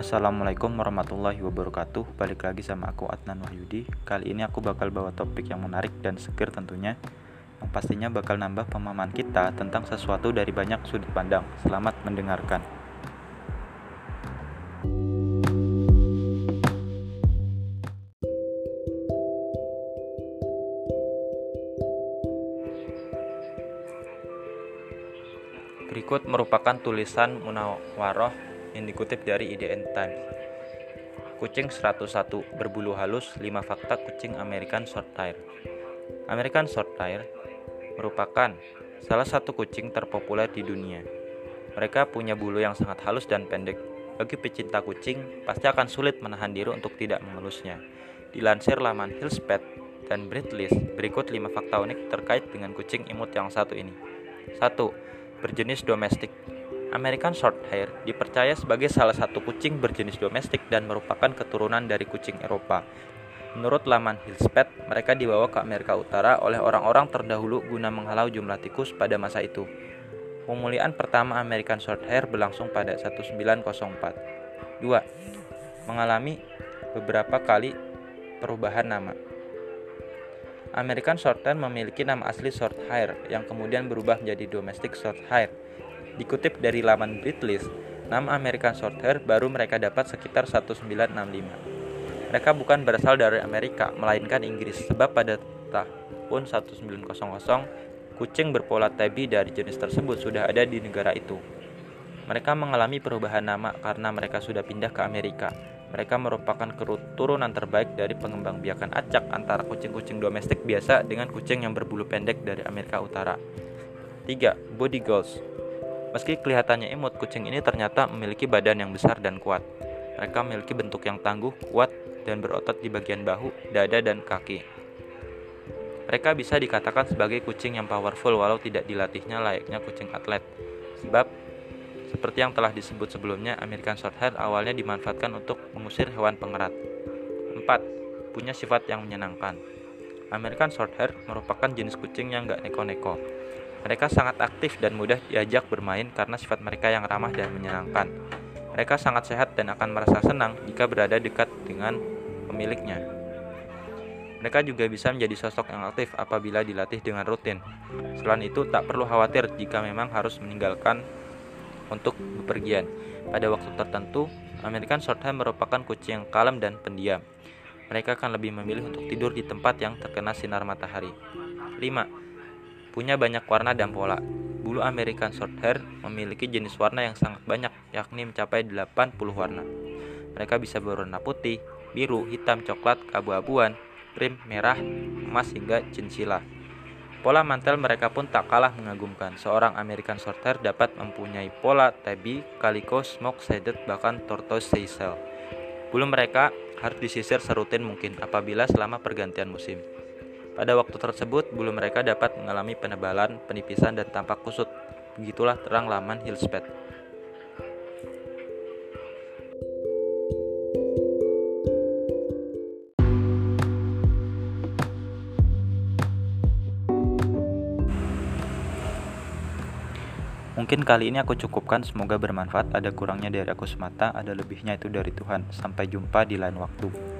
Assalamualaikum warahmatullahi wabarakatuh. Balik lagi sama aku Adnan Wahyudi. Kali ini aku bakal bawa topik yang menarik dan seger tentunya Yang pastinya bakal nambah pemahaman kita tentang sesuatu dari banyak sudut pandang. Selamat mendengarkan. Berikut merupakan tulisan Munawaroh yang dikutip dari IDN Times. Kucing 101 berbulu halus 5 fakta kucing American Shorthair. American Shorthair merupakan salah satu kucing terpopuler di dunia. Mereka punya bulu yang sangat halus dan pendek. Bagi pecinta kucing, pasti akan sulit menahan diri untuk tidak mengelusnya. Dilansir laman Hillspet dan Breedlist, berikut 5 fakta unik terkait dengan kucing imut yang satu ini. 1 berjenis domestik. American Shorthair dipercaya sebagai salah satu kucing berjenis domestik dan merupakan keturunan dari kucing Eropa. Menurut laman Hillspet, mereka dibawa ke Amerika Utara oleh orang-orang terdahulu guna menghalau jumlah tikus pada masa itu. Pemulihan pertama American Shorthair berlangsung pada 1904. 2. Mengalami beberapa kali perubahan nama. American Shorthair memiliki nama asli Shorthair yang kemudian berubah menjadi Domestic Shorthair. Dikutip dari laman Breedlist, nama American Shorthair baru mereka dapat sekitar 1965. Mereka bukan berasal dari Amerika, melainkan Inggris, sebab pada tahun 1900 kucing berpola tabby dari jenis tersebut sudah ada di negara itu. Mereka mengalami perubahan nama karena mereka sudah pindah ke Amerika. Mereka merupakan keturunan terbaik dari pengembang biakan acak antara kucing-kucing domestik biasa dengan kucing yang berbulu pendek dari Amerika Utara. 3. Body goals Meski kelihatannya imut, kucing ini ternyata memiliki badan yang besar dan kuat. Mereka memiliki bentuk yang tangguh, kuat, dan berotot di bagian bahu, dada, dan kaki. Mereka bisa dikatakan sebagai kucing yang powerful walau tidak dilatihnya layaknya kucing atlet. Sebab seperti yang telah disebut sebelumnya, American Shorthair awalnya dimanfaatkan untuk mengusir hewan pengerat. 4. Punya sifat yang menyenangkan. American Shorthair merupakan jenis kucing yang gak neko-neko. Mereka sangat aktif dan mudah diajak bermain karena sifat mereka yang ramah dan menyenangkan. Mereka sangat sehat dan akan merasa senang jika berada dekat dengan pemiliknya. Mereka juga bisa menjadi sosok yang aktif apabila dilatih dengan rutin. Selain itu, tak perlu khawatir jika memang harus meninggalkan untuk bepergian. Pada waktu tertentu, American Shorthair merupakan kucing yang kalem dan pendiam. Mereka akan lebih memilih untuk tidur di tempat yang terkena sinar matahari. 5. Punya banyak warna dan pola. Bulu American Shorthair memiliki jenis warna yang sangat banyak, yakni mencapai 80 warna. Mereka bisa berwarna putih, biru, hitam, coklat, abu-abuan, krim, merah, emas hingga cincila. Pola mantel mereka pun tak kalah mengagumkan. Seorang American Shorthair dapat mempunyai pola tabby, calico, smoke shaded, bahkan tortoise Seychelles. Bulu mereka harus disisir serutin mungkin apabila selama pergantian musim. Pada waktu tersebut, bulu mereka dapat mengalami penebalan, penipisan, dan tampak kusut. Begitulah terang laman Hillspet. Mungkin kali ini aku cukupkan, semoga bermanfaat. Ada kurangnya dari aku semata, ada lebihnya itu dari Tuhan. Sampai jumpa di lain waktu.